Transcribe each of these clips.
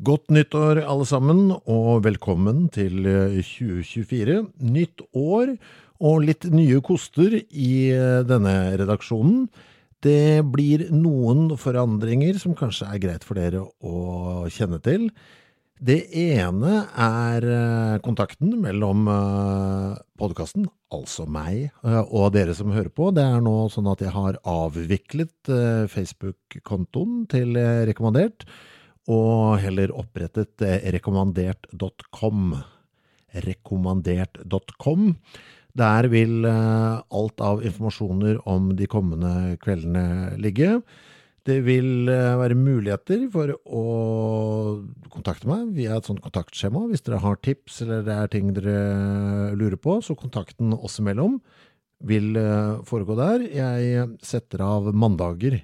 Godt nyttår, alle sammen, og velkommen til 2024. Nytt år og litt nye koster i denne redaksjonen. Det blir noen forandringer som kanskje er greit for dere å kjenne til. Det ene er kontakten mellom podkasten, altså meg, og dere som hører på. Det er nå sånn at jeg har avviklet Facebook-kontoen til Rekommandert og heller opprettet rekommandert.com. Rekommandert.com. Der vil alt av informasjoner om de kommende kveldene ligge. Det vil være muligheter for å kontakte meg via et sånt kontaktskjema. Hvis dere har tips eller det er ting dere lurer på, så kontakten oss imellom vil foregå der. Jeg setter av mandager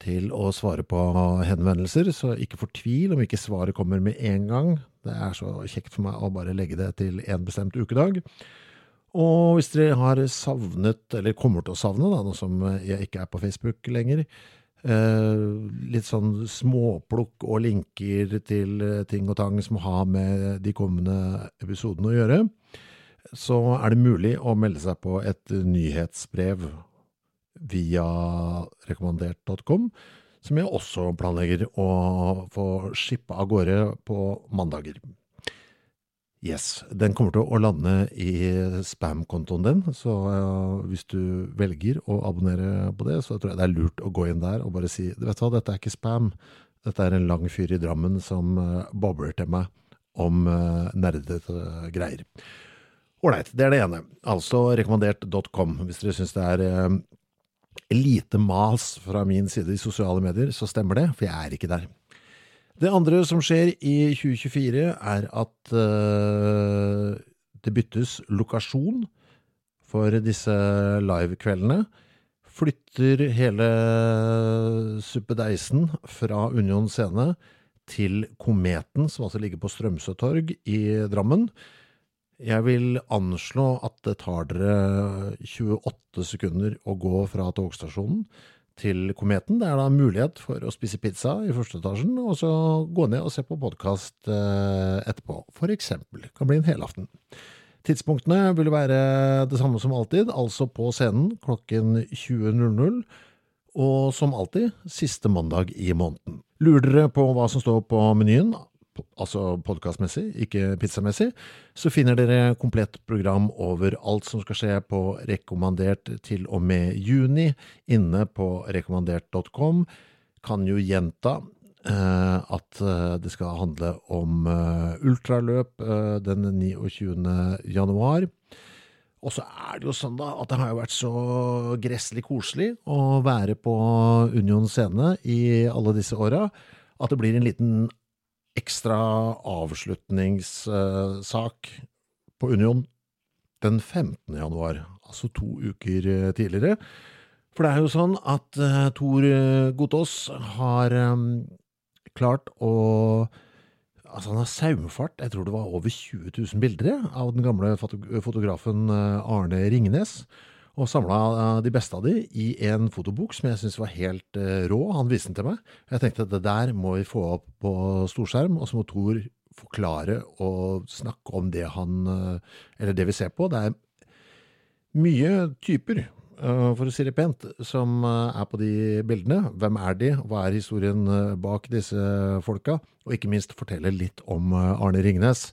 til å svare på henvendelser, så ikke fortvil om ikke svaret kommer med en gang. Det er så kjekt for meg å bare legge det til en bestemt ukedag. Og hvis dere har savnet, eller kommer til å savne, da, nå som jeg ikke er på Facebook lenger, eh, litt sånn småplukk og linker til ting og tang som har med de kommende episodene å gjøre, så er det mulig å melde seg på et nyhetsbrev via rekommandert.com, som jeg også planlegger å få shippa av gårde på mandager. Yes, den kommer til å lande i spam-kontoen din, så hvis du velger å abonnere på det, så tror jeg det er lurt å gå inn der og bare si, vet du hva, dette er ikke spam, dette er en lang fyr i Drammen som bobler til meg om nerdete greier. Ålreit, det er det ene. Altså rekommandert.com, hvis dere synes det er lite mas fra min side i sosiale medier, så stemmer det, for jeg er ikke der. Det andre som skjer i 2024 er at uh, det byttes lokasjon for disse live-kveldene. Flytter hele suppedeisen fra Union Scene til Kometen, som altså ligger på Strømsøtorg i Drammen. Jeg vil anslå at det tar dere 28 sekunder å gå fra togstasjonen til Kometen. Det er da mulighet for å spise pizza i første etasjen, og så gå ned og se på podkast etterpå, for eksempel. Det kan bli en helaften. Tidspunktene vil være det samme som alltid, altså på scenen klokken 20.00, og som alltid siste mandag i måneden. Lurer dere på hva som står på menyen? Altså podkastmessig, ikke pizzamessig, så finner dere komplett program over alt som skal skje på rekommandert til og med juni inne på rekommandert.com. Kan jo gjenta eh, at det skal handle om eh, ultraløp eh, den 29. januar. Og så er det jo sånn da, at det har jo vært så gresselig koselig å være på Union scene i alle disse åra, at det blir en liten ekstra avslutningssak på Union den 15. januar, altså to uker tidligere. For det er jo sånn at Tor Gotaas har klart å Altså, han har saumfart, jeg tror det var over 20 000 bilder av den gamle fotografen Arne Ringnes og samla de beste av de i en fotobok som jeg syntes var helt rå. Han viste den til meg. Jeg tenkte at det der må vi få opp på storskjerm, og så må Tor forklare og snakke om det han Eller det vi ser på. Det er mye typer, for å si det pent, som er på de bildene. Hvem er de? Hva er historien bak disse folka? Og ikke minst fortelle litt om Arne Ringnes.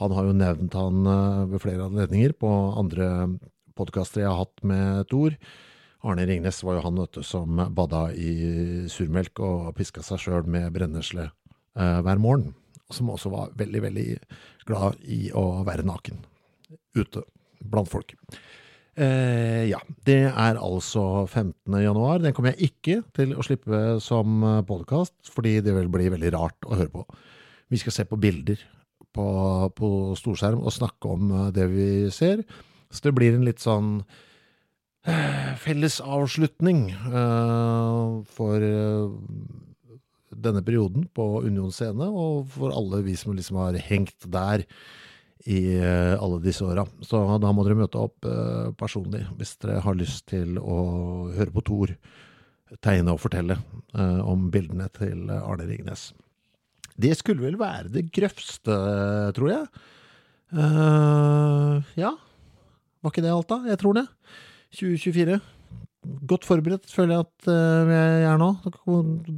Han har jo nevnt han ved flere anledninger på andre podkaster jeg har hatt med Tor. Arne Ringnes var jo han vet du, som bada i surmelk og piska seg sjøl med brennesle eh, hver morgen. Som også var veldig, veldig glad i å være naken ute blant folk. Eh, ja, det er altså 15. januar. Den kommer jeg ikke til å slippe som podkast, fordi det vil bli veldig rart å høre på. Vi skal se på bilder på, på storskjerm og snakke om eh, det vi ser. Så det blir en litt sånn eh, felles avslutning eh, for eh, denne perioden på Union scene, og for alle vi som liksom har hengt der i alle disse åra. Så da må dere møte opp personlig hvis dere har lyst til å høre på Thor tegne og fortelle om bildene til Arne Ringnes. Det skulle vel være det grøvste, tror jeg. Uh, ja. Var ikke det alt, da? Jeg tror det. 2024 godt forberedt, føler jeg at uh, jeg er nå.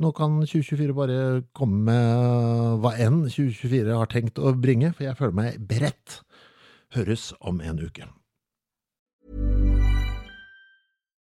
Nå kan 2024 bare komme med hva enn 2024 har tenkt å bringe, for jeg føler meg beredt. Høres om en uke.